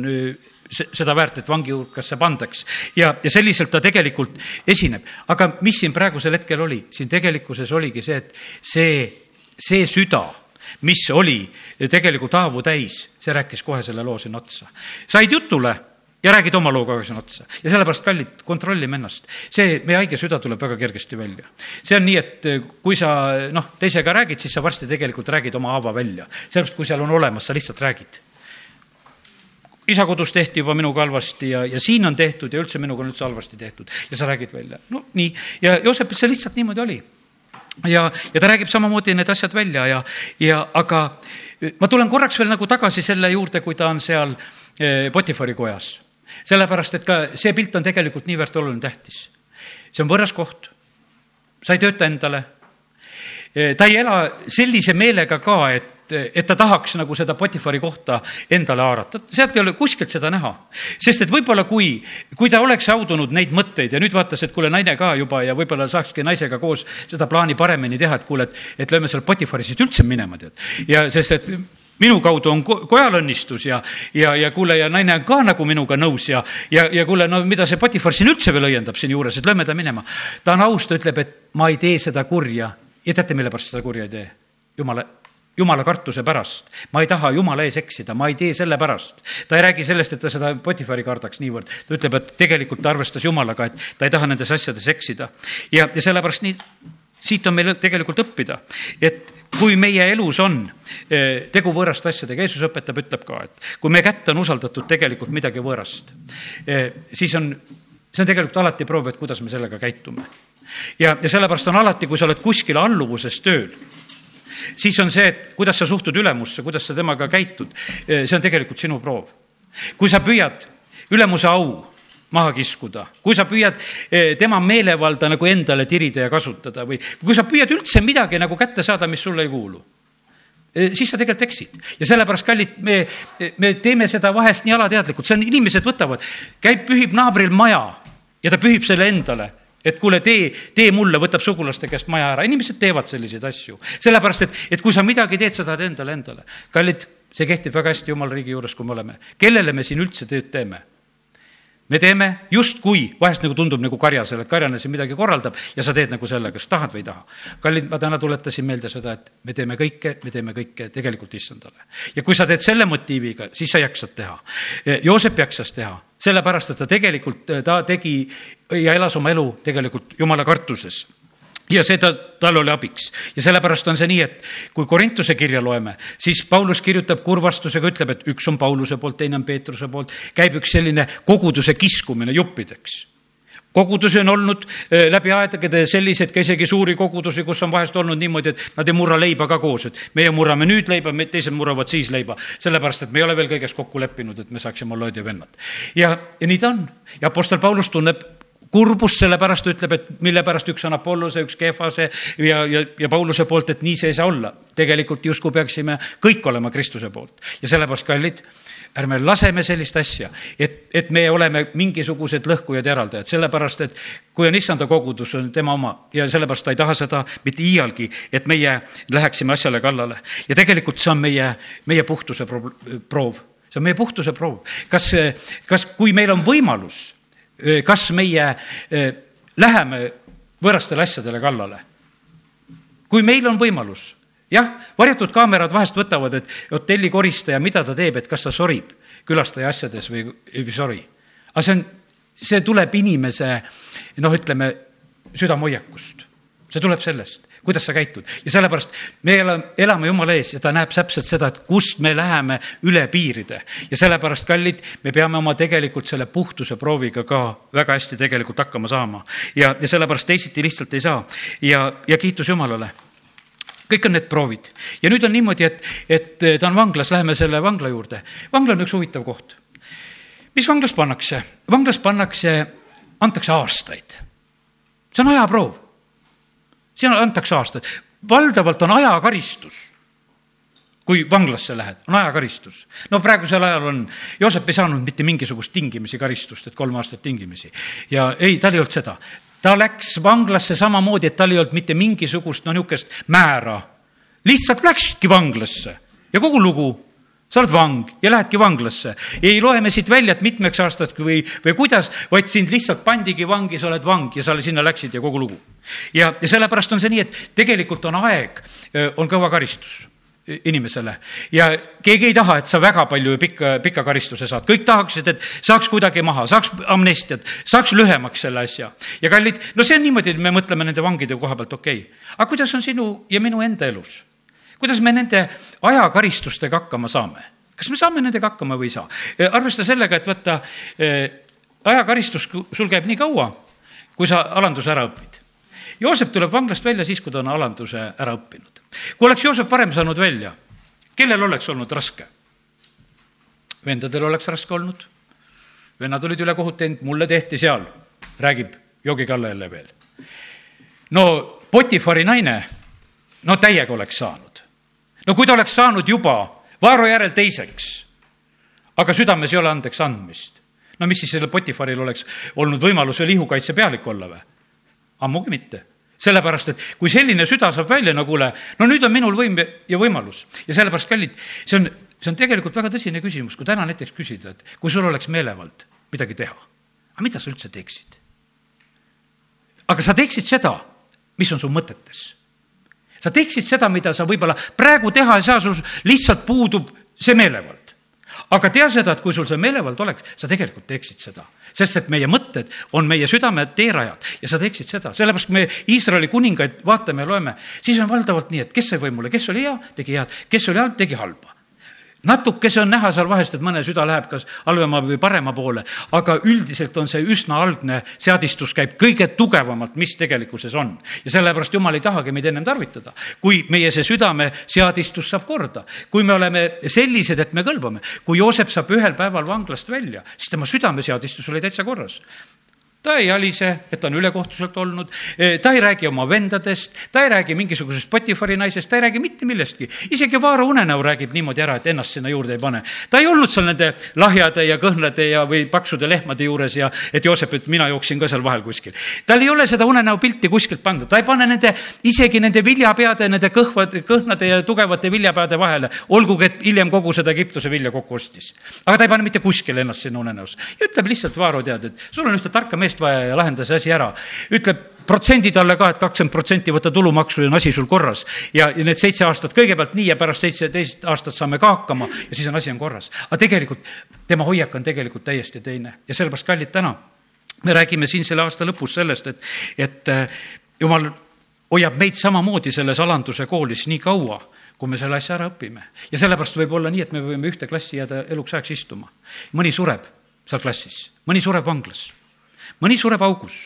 Speaker 1: seda väärt, et vangi hulkasse pandaks. ja, ja selliselt ta tegelikult esineb. aga mis siin praegusel hetkel oli? siin tegelikkuses oligi see, et see, see süda, mis oli tegelikult haavu täis, see rääkis kohe selle loo sinna otsa. said jutule ja räägid oma looga sinna otsa. ja sellepärast, kallid, kontrollime ennast. see, meie haige süda tuleb väga kergesti välja. see on nii, et eh, kui sa noh, teisega räägid, siis sa varsti tegelikult räägid oma haava välja. sellepärast, kui seal on olemas, sa lihtsalt räägid isa kodus tehti juba minuga halvasti ja, ja siin on tehtud ja üldse minuga on üldse halvasti tehtud ja sa räägid välja. no nii, ja Joosepil see lihtsalt niimoodi oli. ja, ja ta räägib samamoodi need asjad välja ja, ja aga ma tulen korraks veel nagu tagasi selle juurde, kui ta on seal eh, Potifari kojas sellepärast, et ka see pilt on tegelikult niivõrd oluline, tähtis. see on võõras koht, sa ei tööta endale, ta ei ela sellise meelega ka, et et ta tahaks nagu seda Potifari kohta endale haarata, sealt ei ole kuskilt seda näha. sest et võib-olla kui, kui ta oleks audunud neid mõtteid ja nüüd vaatas, et kuule, naine ka juba ja võib-olla saakski naisega koos seda plaani paremini teha, et kuule, et, et lööme seal Potifari siit üldse minema, tead. ja sest, et minu kaudu on kojal õnnistus ja, ja, ja kuule, ja naine on ka nagu minuga nõus ja, ja, ja kuule, no mida see Potifar siin üldse veel õiendab siin juures, et lööme ta minema. ta on aus, ta ütleb, et ma ei tee seda kurja ja teate, mille pärast seda kurja ei tee? jumala, jumala kartuse pärast. ma ei taha jumala ees eksida, ma ei tee selle pärast. ta ei räägi sellest, et ta seda Potifari kardaks niivõrd. ta ütleb, et tegelikult ta arvestas jumalaga, et ta ei taha nendes asjades eksida. ja, ja sellepärast nii, siit on meil tegelikult õppida, et kui meie elus on eh, tegu võõraste asjadega, Jeesus õpetab, ütleb ka, et kui meie kätte on usaldatud tegelikult midagi võõrast, eh, siis on, see on tegelikult alati proov, et kuidas me sellega käitume. ja, ja sellepärast on alati, kui sa oled kuskil alluvuses tööl, siis on see, et kuidas sa suhtud ülemusse, kuidas sa temaga käitud, eh, see on tegelikult sinu proov. kui sa püüad ülemuse au maha kiskuda, kui sa püüad eh, tema meelevalda nagu endale tirida ja kasutada või kui sa püüad üldse midagi nagu kätte saada, mis sulle ei kuulu eh, siis sa tegelikult eksid. ja sellepärast, kallid, me, me teeme seda vahest nii alateadlikult, see on, inimesed võtavad, käib, pühib naabril maja ja ta pühib selle endale et kuule, tee, tee mulle, võtab sugulaste käest maja ära, inimesed teevad selliseid asju. sellepärast, et, et kui sa midagi teed, sa tahad endale, endale. kallid, see kehtib väga hästi jumala riigi juures, kui me oleme. kellele me siin üldse tööd teeme? Me teeme justkui, vahest nagu tundub nagu karjasele, et karjane siin midagi korraldab ja sa teed nagu selle, kas tahad või ei taha. kallid, ma täna tuletasin meelde seda, et me teeme kõike, me teeme kõike tegelikult issandale. ja kui sa teed selle motiiviga, siis sa jaksad teha. Joosep jaksas teha, sellepärast et ta tegelikult, ta tegi ja elas oma elu tegelikult jumala kartuses ja see ta, tal oli abiks ja sellepärast on see nii, et kui Korintuse kirja loeme, siis Paulus kirjutab kurvastusega, ütleb, et üks on Pauluse poolt, teine on Peetruse poolt, käib üks selline koguduse kiskumine juppideks kogudusi on olnud eh, läbi aegade selliseid, ka isegi suuri kogudusi, kus on vahest olnud niimoodi, et nad ei murra leiba ka koos, et meie murrame nüüd leiba, teised murravad siis leiba. sellepärast, et me ei ole veel kõiges kokku leppinud, et me saaksime olla õed ja vennad. ja, ja nii ta on. ja Apostel Paulus tunneb kurbust, sellepärast ütleb, et mille pärast üks on Apollose, üks Kehvase ja, ja, ja Pauluse poolt, et nii see ei saa olla. tegelikult justkui peaksime kõik olema Kristuse poolt ja sellepärast, kallid, ärme laseme sellist asja, et, et me oleme mingisugused lõhkujad ja eraldajad, sellepärast et kui on issanda kogudus, on tema oma ja sellepärast ta ei taha seda mitte iialgi, et meie läheksime asjale kallale. ja tegelikult see on meie, meie puhtuse proov, see on meie puhtuse proov. kas, kas, kui meil on võimalus kas meie läheme võõrastele asjadele kallale. kui meil on võimalus, jah, varjatud kaamerad vahest võtavad, et hotelli koristaja, mida ta teeb, et kas ta sorib külastaja asjades või ei sori. aga see on, see tuleb inimese noh, ütleme südamehoiakust, see tuleb sellest kuidas sa käitud. ja sellepärast me elame Jumala ees ja ta näeb täpselt seda, et kust me läheme üle piiride. ja sellepärast, kallid, me peame oma tegelikult selle puhtuse prooviga ka väga hästi tegelikult hakkama saama. ja, ja sellepärast teisiti lihtsalt ei saa. ja, ja kiitus Jumalale kõik on need proovid. ja nüüd on niimoodi, et, et ta on vanglas, läheme selle vangla juurde. vangla on üks huvitav koht. mis vanglas pannakse? vanglas pannakse, antakse aastaid. see on ajaproov siin antakse aastaid. valdavalt on ajakaristus kui vanglasse lähed, on ajakaristus. no praegusel ajal on, Joosep ei saanud mitte mingisugust tingimisi karistust, et kolm aastat tingimisi. ja ei, tal ei olnud seda. ta läks vanglasse samamoodi, et tal ei olnud mitte mingisugust, no niisugust määra. lihtsalt läkski vanglasse ja kogu lugu sa oled vang ja lähedki vanglasse. ei loe me siit välja, et mitmeks aastaks või, või kuidas, vaid sind lihtsalt pandigi vangi, sa oled vang ja sa sinna läksid ja kogu lugu. ja, ja sellepärast on see nii, et tegelikult on aeg, on kõva karistus inimesele ja keegi ei taha, et sa väga palju pikka, pika karistuse saad, kõik tahaksid, et saaks kuidagi maha, saaks amnestiat, saaks lühemaks selle asja. ja kallid, no see on niimoodi, et me mõtleme nende vangide koha pealt, okei okay., aga kuidas on sinu ja minu enda elus? Kuidas me nende ajakaristustega hakkama saame? kas me saame nendega hakkama või ei saa? arvesta sellega, et vaata, ajakaristus sul käib nii kaua, kui sa alanduse ära õpid. Joosep tuleb vanglast välja siis, kui ta on alanduse ära õppinud. kui oleks Joosep varem saanud välja, kellel oleks olnud raske? vendadel oleks raske olnud. vennad olid ülekohut teinud, mulle tehti seal, räägib Jogi Kalle jälle veel. no Potifari naine, no täiega oleks saanud no kui ta oleks saanud juba Vaaro järel teiseks, aga südames ei ole andeks andmist, no mis siis sellel Potifaril oleks olnud võimalus veel ihukaitse pealik olla või? ammugi mitte sellepärast, et kui selline süda saab välja, no kuule, no nüüd on minul võim ja võimalus ja sellepärast, kallid, see on, see on tegelikult väga tõsine küsimus, kui täna näiteks küsida, et kui sul oleks meelevald midagi teha, aga mida sa üldse teeksid? aga sa teeksid seda, mis on su mõtetes sa teeksid seda, mida sa võib-olla praegu teha ei saa, sul lihtsalt puudub see meelevald. aga tea seda, et kui sul see meelevald oleks, sa tegelikult teeksid seda. sest et meie mõtted on meie südame teerajad ja sa teeksid seda, sellepärast me Iisraeli kuningaid vaatame ja loeme, siis on valdavalt nii, et kes sai võimule, kes oli hea, tegi head, kes oli halb, tegi halba natukese on näha seal vahest, et mõne süda läheb kas halvema või parema poole, aga üldiselt on see üsna algne seadistus käib kõige tugevamalt, mis tegelikkuses on. ja sellepärast Jumal ei tahagi meid ennem tarvitada. kui meie see südame seadistus saab korda, kui me oleme sellised, et me kõlbame, kui Joosep saab ühel päeval vanglast välja, siis tema südameseadistus oli täitsa korras ta ei alise, et ta on ülekohtuselt olnud, eh, ta ei räägi oma vendadest, ta ei räägi mingisugusest Potifari naisest, ta ei räägi mitte millestki. isegi Vaaro unenäo räägib niimoodi ära, et ennast sinna juurde ei pane. ta ei olnud seal nende lahjade ja kõhnade ja, või paksude lehmade juures ja et Joosep, et mina jooksin ka seal vahel kuskil. tal ei ole seda unenäo pilti kuskilt pandud, ta ei pane nende, isegi nende viljapeade, nende kõhvad, kõhnade ja tugevate viljapeade vahele, olgugi et hiljem kogu seda Egiptuse vilja kokku ostis. aga ta ei pane mitte kuskile ennast sinna unenäos ja ütleb lihtsalt, Vaaro, tead, et sul on ühte tarka meest meest vaja ja lahenda see asi ära. ütleb protsendi talle ka, et kakskümmend protsenti võta tulumaksu ja on asi sul korras. ja, ja need seitse aastat kõigepealt nii ja pärast seitseteist aastat saame ka hakkama ja siis on asi on korras. aga tegelikult tema hoiak on tegelikult täiesti teine ja sellepärast, kallid, täna me räägime siin selle aasta lõpus sellest, et, et äh, jumal hoiab meid samamoodi selles alanduse koolis nii kaua, kui me selle asja ära õpime. ja sellepärast võib olla nii, et me võime ühte klassi jääda eluks ajaks istuma. mõni sureb seal klassis, mõni sureb vanglas mõni sureb augus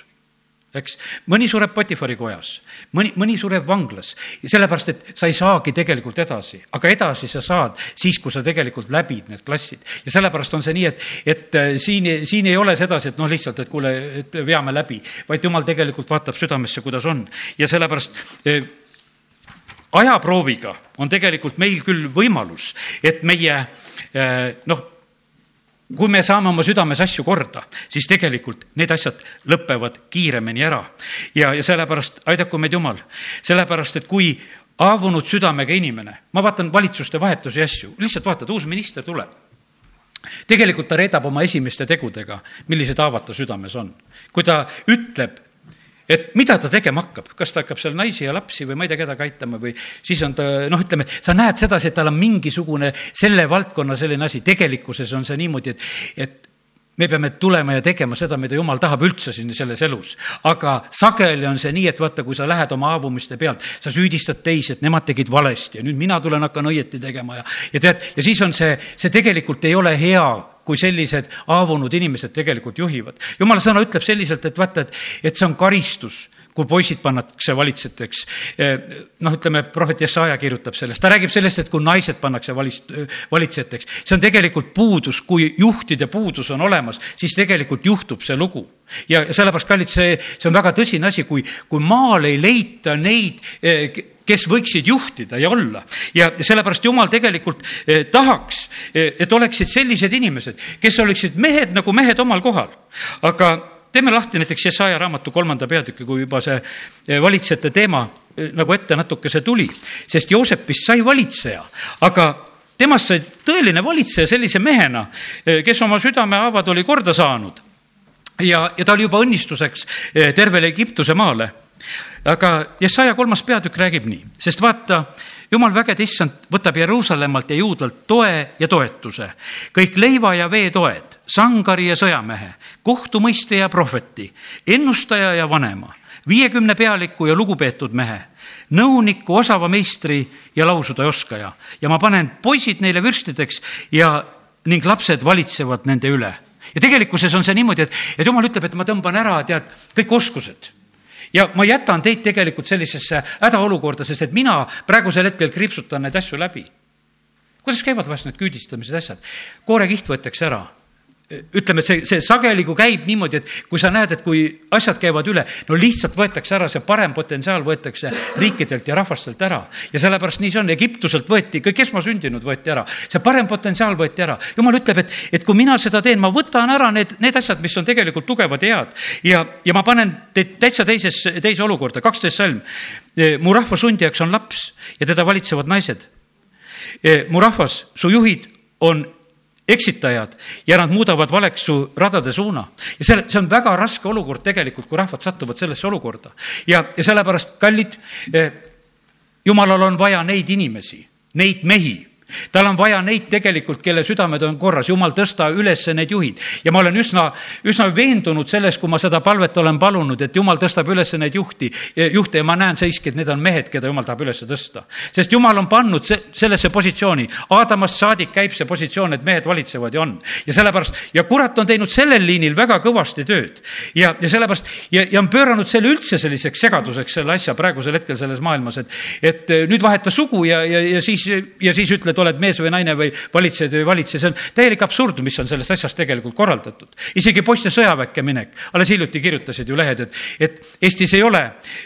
Speaker 1: eks, mõni sureb Potifari kojas, mõni, mõni sureb vanglas. Sellepärast, et sa ei saagi tegelikult edasi, aga edasi sa saad siis, kui sa tegelikult läbid need klassid. ja sellepärast on see nii, et, et äh, siin, siin ei ole sedasi, et noh, lihtsalt, et kuule, et veame läbi, vaid jumal tegelikult vaatab südamesse, kuidas on. Ja sellepärast eh, ajaprooviga on tegelikult meil küll võimalus, et meie eh, noh kui me saame oma südames asju korda, siis tegelikult need asjad lõpevad kiiremini ära. ja, ja sellepärast aidaku meid Jumal, sellepärast et kui haavunud südamega inimene, ma vaatan valitsuste vahetusi asju, lihtsalt vaatad, uus minister tuleb tegelikult ta reedab oma esimeste tegudega, millised haavad ta südames on. kui ta ütleb et mida ta tegema hakkab, kas ta hakkab seal naisi ja lapsi või ma ei tea, kedagi aitama või siis on ta noh, ütleme, sa näed sedasi, et tal on mingisugune selle valdkonna selline asi, tegelikkuses on see niimoodi, et, et me peame tulema ja tegema seda, mida jumal tahab üldse siin selles elus. aga sageli on see nii, et vaata, kui sa lähed oma haavumiste pealt, sa süüdistad teisi, et nemad tegid valesti ja nüüd mina tulen, hakkan õieti tegema ja, ja tead, ja siis on see, see tegelikult ei ole hea kui sellised haavunud inimesed tegelikult juhivad. jumala sõna ütleb selliselt, et vaata, et, et see on karistus kui poisid pannakse valitsejateks. noh, ütleme, prohvet Jesaja kirjutab sellest, ta räägib sellest, et kui naised pannakse valist-, valitsejateks, see on tegelikult puudus, kui juhtide puudus on olemas, siis tegelikult juhtub see lugu. ja sellepärast, kallid, see, see on väga tõsine asi, kui, kui maal ei leita neid, kes võiksid juhtida ja olla. ja sellepärast Jumal tegelikult eh, tahaks, eh, et oleksid sellised inimesed, kes oleksid mehed nagu mehed omal kohal. aga teeme lahti näiteks Jesaja raamatu kolmanda peatüki, kui juba see eh, valitsejate teema nagu ette natukese tuli, sest Joosepist sai valitseja, aga temast sai tõeline valitseja sellise mehena, kes oma südamehaavad oli korda saanud. ja, ja ta oli juba õnnistuseks tervele Egiptuse maale. Aga Jesaja kolmas peatükk räägib nii, sest vaata, jumal vägede issand võtab Jeruusalemmalt ja juudlalt toe ja toetuse, kõik leiva ja vee toed, sangari ja sõjamehe, kohtumõistja ja prohveti, ennustaja ja vanema, viiekümne pealiku ja lugupeetud mehe, nõuniku, osava meistri ja lausude oskaja. Ja ma panen poisid neile vürstideks ja ning lapsed valitsevad nende üle. Ja tegelikkuses on see niimoodi, et, et jumal ütleb, et ma tõmban ära, tead, kõik oskused ja ma jätan teid tegelikult sellisesse hädaolukorda, sest et mina praegusel hetkel kriipsutan neid asju läbi. kuidas käivad vahest need küüdistamised, asjad? koorekiht võetakse ära ütleme, et see, see sageli, kui käib niimoodi, et kui sa näed, et kui asjad käivad üle, no lihtsalt võetakse ära, see parem potentsiaal võetakse riikidelt ja rahvastelt ära. ja sellepärast nii see on, Egiptuselt võeti, kõik esmasündinud võeti ära, see parem potentsiaal võeti ära. jumal ütleb, et, et kui mina seda teen, ma võtan ära need, need asjad, mis on tegelikult tugevad ja head ja, ja ma panen teid täitsa teises, teise olukorda, kaksteist salm. mu rahva sundijaks on laps ja teda valitsevad naised. mu rahvas, su juhid on eksitajad ja nad muudavad valeks su radade suuna. ja selle, see on väga raske olukord tegelikult, kui rahvad satuvad sellesse olukorda. ja, ja sellepärast, kallid eh,, jumalal on vaja neid inimesi, neid mehi tal on vaja neid tegelikult, kelle südamed on korras, jumal, tõsta üles need juhid. ja ma olen üsna, üsna veendunud selles, kui ma seda palvet olen palunud, et jumal tõstab üles neid juhti, juhte ja ma näen siiski, et need on mehed, keda jumal tahab üles tõsta. sest jumal on pannud se-, sellesse positsiooni, Aadamast saadik käib see positsioon, et mehed valitsevad ja on. ja sellepärast, ja kurat on teinud sellel liinil väga kõvasti tööd. ja, ja sellepärast, ja, ja on pööranud selle üldse selliseks segaduseks, selle asja praegusel hetkel selles maailmas, et, et nüüd vaheta sugu ja, ja, ja siis, ja siis ütled, et oled mees või naine või valitsejad või valitseja, see on täielik absurd, mis on sellest asjast tegelikult korraldatud. isegi poiste sõjaväkke minek, alles hiljuti kirjutasid ju lehed, et, et Eestis ei ole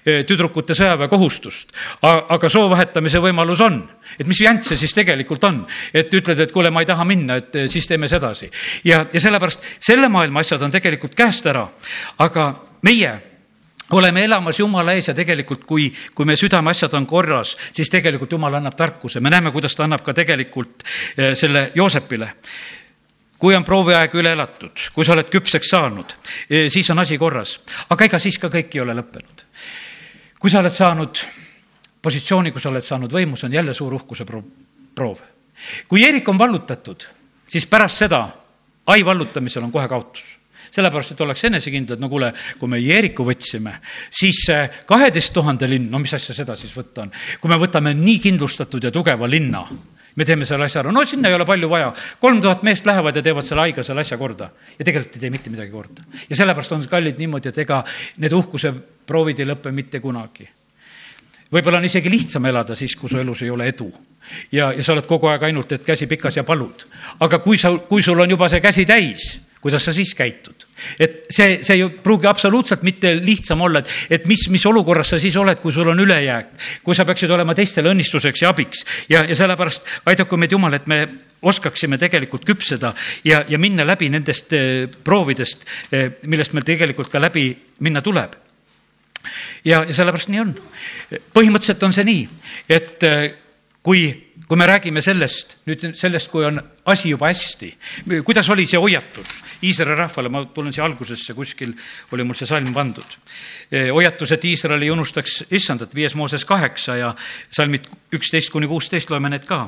Speaker 1: eh, tüdrukute sõjaväekohustust, aga soo vahetamise võimalus on. et mis jant see siis tegelikult on, et ütled, et kuule, ma ei taha minna, et eh, siis teeme sedasi. ja, ja sellepärast selle maailma asjad on tegelikult käest ära, aga meie oleme elamas Jumala ees ja tegelikult, kui, kui meie südameasjad on korras, siis tegelikult Jumal annab tarkuse. me näeme, kuidas ta annab ka tegelikult eh, selle Joosepile kui on prooviaeg üle elatud, kui sa oled küpseks saanud, eh, siis on asi korras. aga ega siis ka kõik ei ole lõppenud. kui sa oled saanud positsiooni, kui sa oled saanud võimu, see on jälle suur uhkuse proov. kui Eerik on vallutatud, siis pärast seda ai vallutamisel on kohe kaotus sellepärast, et oleks enesekindlad, no kuule, kui me Jeeriku võtsime, siis kaheteist tuhande linn, no mis asja seda siis võtta on? kui me võtame nii kindlustatud ja tugeva linna, me teeme selle asja ära, no sinna ei ole palju vaja. kolm tuhat meest lähevad ja teevad selle haigla, selle asja korda ja tegelikult ei tee mitte midagi korda. ja sellepärast on kallid niimoodi, et ega need uhkuse proovid ei lõpe mitte kunagi võib-olla on isegi lihtsam elada siis, kui su elus ei ole edu. ja, ja sa oled kogu aeg ainult, et käsi pikas ja palud. aga kui sa, kui sul on juba see käsi täis, kuidas sa siis käitud? Et see, see ei pruugi absoluutselt mitte lihtsam olla, et, et mis, mis olukorras sa siis oled, kui sul on ülejääk, kui sa peaksid olema teistele õnnistuseks ja abiks ja, ja sellepärast aidaku meid Jumal, et me oskaksime tegelikult küpseda ja, ja minna läbi nendest eh, proovidest, eh, millest meil tegelikult ka läbi minna tuleb. ja, ja sellepärast nii on. põhimõtteliselt on see nii, et eh, kui kui me räägime sellest, nüüd sellest, kui on asi juba hästi, kuidas oli see hoiatus Iisraeli rahvale, ma tulen siia algusesse, kuskil oli mul see salm pandud. E, hoiatus, et Iisrael ei unustaks issandat, viies Mooses kaheksa ja salmid üksteist kuni kuusteist loeme need ka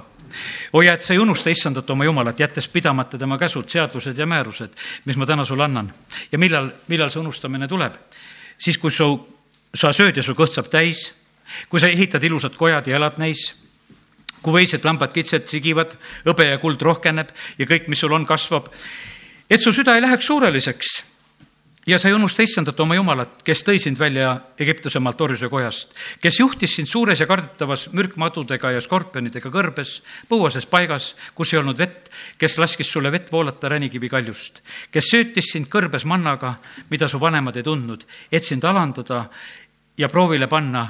Speaker 1: hoia, et sa ei unusta issandat oma jumalat, jättes pidamata tema käsud, seadused ja määrused, mis ma täna sulle annan. ja millal, millal see unustamine tuleb? siis, kui su, sa sööd ja su kõht saab täis, kui sa ehitad ilusad kojad ja elad neis kui võised, lambad, kitsed sigivad, hõbe ja kuld rohkeneb ja kõik, mis sul on, kasvab. et su süda ei läheks suureliseks ja sa ei unusta issandat oma Jumalat, kes tõi sind välja Egiptuse maalt orjuse kojast, kes juhtis sind suures ja kardetavas mürkmadudega ja skorpionidega kõrbes, põuases paigas, kus ei olnud vett, kes laskis sulle vett voolata ränikivi kaljust, kes söötis sind kõrbes mannaga, mida su vanemad ei tundnud, et sind alandada ja proovile panna,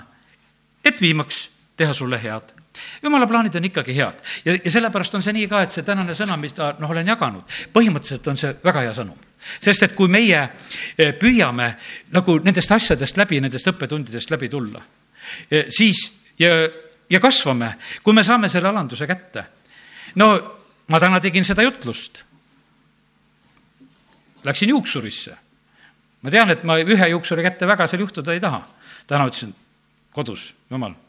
Speaker 1: et viimaks teha sulle head jumala plaanid on ikkagi head ja, ja sellepärast on see nii ka, et see tänane sõna, mis ta, noh, olen jaganud, põhimõtteliselt on see väga hea sõnum. sest et kui meie eh, püüame nagu nendest asjadest läbi, nendest õppetundidest läbi tulla, eh, siis ja, ja kasvame, kui me saame selle alanduse kätte. no ma täna tegin seda jutlust. Läksin juuksurisse. ma tean, et ma ühe juuksuri kätte väga seal juhtuda ei taha. täna ütlesin kodus, jumal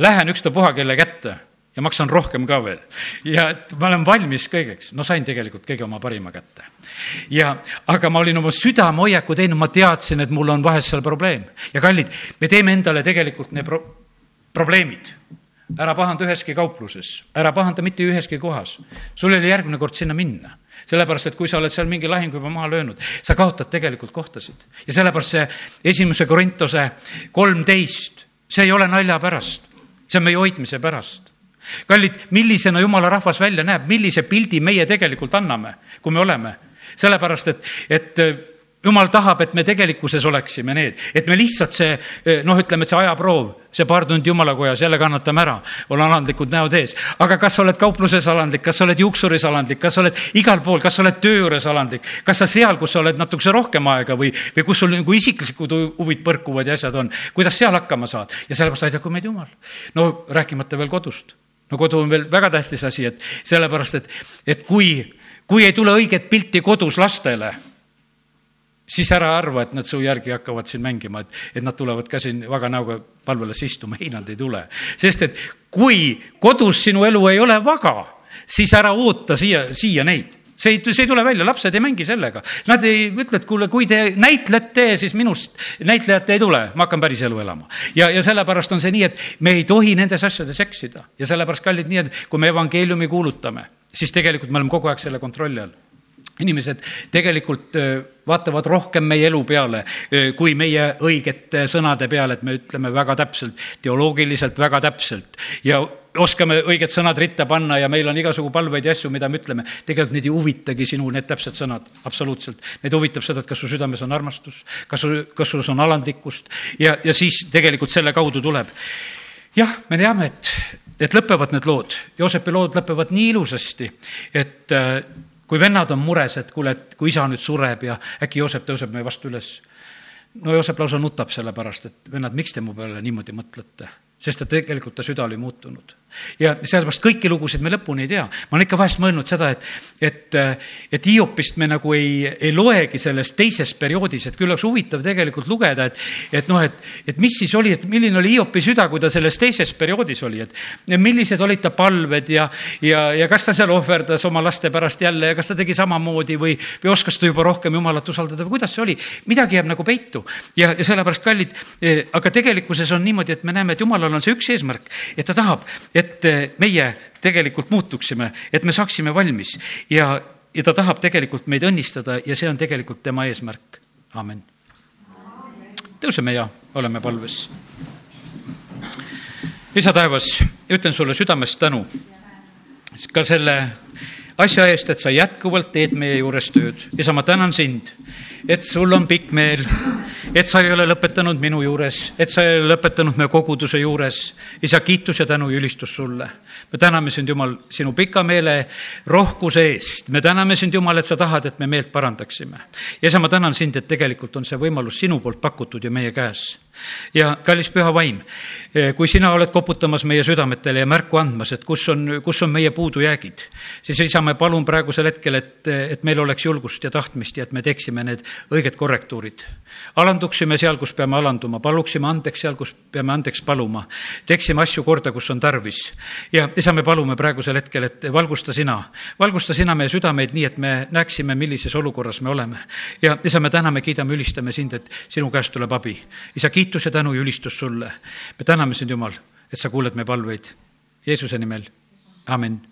Speaker 1: lähen ükstapuha kelle kätte ja maksan rohkem ka veel. ja et ma olen valmis kõigeks, no sain tegelikult kõige oma parima kätte. ja, aga ma olin oma südamehoiaku teinud, ma teadsin, et mul on vahest seal probleem. ja kallid, me teeme endale tegelikult need pro-, probleemid. ära pahanda üheski kaupluses, ära pahanda mitte üheski kohas. sul oli järgmine kord sinna minna sellepärast, et kui sa oled seal mingi lahingu juba maha löönud, sa kaotad tegelikult kohtasid. ja sellepärast see esimese Korintuse kolmteist, see ei ole nalja pärast see on meie hoidmise pärast. kallid, millisena jumala rahvas välja näeb, millise pildi meie tegelikult anname, kui me oleme? sellepärast, et, et jumal tahab, et me tegelikkuses oleksime need, et me lihtsalt see noh, ütleme, et see ajaproov, see paar tundi jumalakojas, jälle kannatame ära, ole alandlikud näod ees. aga kas sa oled kaupluses alandlik, kas sa oled juuksuris alandlik, kas sa oled igal pool, kas sa oled töö juures alandlik, kas sa seal, kus sa oled natukese rohkem aega või, või kus sul nagu isiklikud huvid põrkuvad ja asjad on, kuidas seal hakkama saad ja sellepärast aidaku meid Jumal. no rääkimata veel kodust. no kodu on veel väga tähtis asi, et sellepärast, et, et kui, kui ei tule õiget pilti kodus lastele siis ära arva, et nad su järgi hakkavad siin mängima, et, et nad tulevad ka siin vaga näoga palvelasse istuma, ei, nad ei tule. sest et kui kodus sinu elu ei ole vaga, siis ära oota siia, siia neid see ei, see ei tule välja, lapsed ei mängi sellega. Nad ei ütle, et kuule, kui te näitlete, siis minust näitlejat ei tule, ma hakkan päris elu elama. ja, ja sellepärast on see nii, et me ei tohi nendes asjades eksida ja sellepärast, kallid, nii, et kui me evangeeliumi kuulutame, siis tegelikult me oleme kogu aeg selle kontrolli all inimesed tegelikult vaatavad rohkem meie elu peale kui meie õigete sõnade peale, et me ütleme väga täpselt, teoloogiliselt väga täpselt ja oskame õiged sõnad ritta panna ja meil on igasugu palveid ja asju, mida me ütleme. tegelikult neid ei huvitagi sinu need täpsed sõnad, absoluutselt. Neid huvitab seda, et kas su südames on armastus, kas kas sul on alandlikkust ja, ja siis tegelikult selle kaudu tuleb. jah, me teame, et, et lõpevad need lood, Joosepi lood lõpevad nii ilusasti, et kui vennad on mures, et kuule, et kui isa nüüd sureb ja äkki Joosep tõuseb meie vastu üles. no Joosep lausa nutab selle pärast, et vennad, miks te mu peale niimoodi mõtlete, sest et tegelikult ta süda oli muutunud ja sellepärast kõiki lugusid me lõpuni ei tea. ma olen ikka vahest mõelnud seda, et, et, et Hiopist me nagu ei, ei loegi selles teises perioodis, et küll oleks huvitav tegelikult lugeda, et, et noh, et, et mis siis oli, et milline oli Hiopi süda, kui ta selles teises perioodis oli, et millised olid ta palved ja, ja, ja kas ta seal ohverdas oma laste pärast jälle ja kas ta tegi samamoodi või, või oskas ta juba rohkem Jumalat usaldada või kuidas see oli. midagi jääb nagu peitu ja, ja sellepärast, kallid, eh, aga tegelikkuses on niimoodi, et me näeme, et Jumalal on see üks eesmärk, et ta tahab, et eh, meie tegelikult muutuksime, et me saaksime valmis ja, ja ta tahab tegelikult meid õnnistada ja see on tegelikult tema eesmärk. amin. tõuseme ja oleme palves. isa taevas, ütlen sulle südamest tänu ka selle asja eest, et sa jätkuvalt teed meie juures tööd. isa, ma tänan sind, et sul on pikk meel, et sa ei ole lõpetanud minu juures, et sa ei ole lõpetanud meie koguduse juures. isa, kiitus ja tänu ja ülistus sulle. me täname sind, Jumal, sinu pika meele rohkuse eest. me täname sind, Jumal, et sa tahad, et me meelt parandaksime. ja isa, ma tänan sind, et tegelikult on see võimalus sinu poolt pakutud ja meie käes ja kallis püha vaim, kui sina oled koputamas meie südametele ja märku andmas, et kus on, kus on meie puudujäägid, siis isa, ma palun praegusel hetkel, et, et meil oleks julgust ja tahtmist ja et me teeksime need õiged korrektuurid. alanduksime seal, kus peame alanduma, paluksime andeks seal, kus peame andeks paluma, teeksime asju korda, kus on tarvis. ja isa, me palume praegusel hetkel, et valgusta sina, valgusta sina meie südameid nii, et me näeksime, millises olukorras me oleme. ja isa, me täname, kiidame, ülistame sind, et sinu käest tuleb abi. isa, kiitus ja tänu ja ülistus sulle. me täname sind, Jumal, et sa kuuled meie palveid. Jeesuse nimel, amin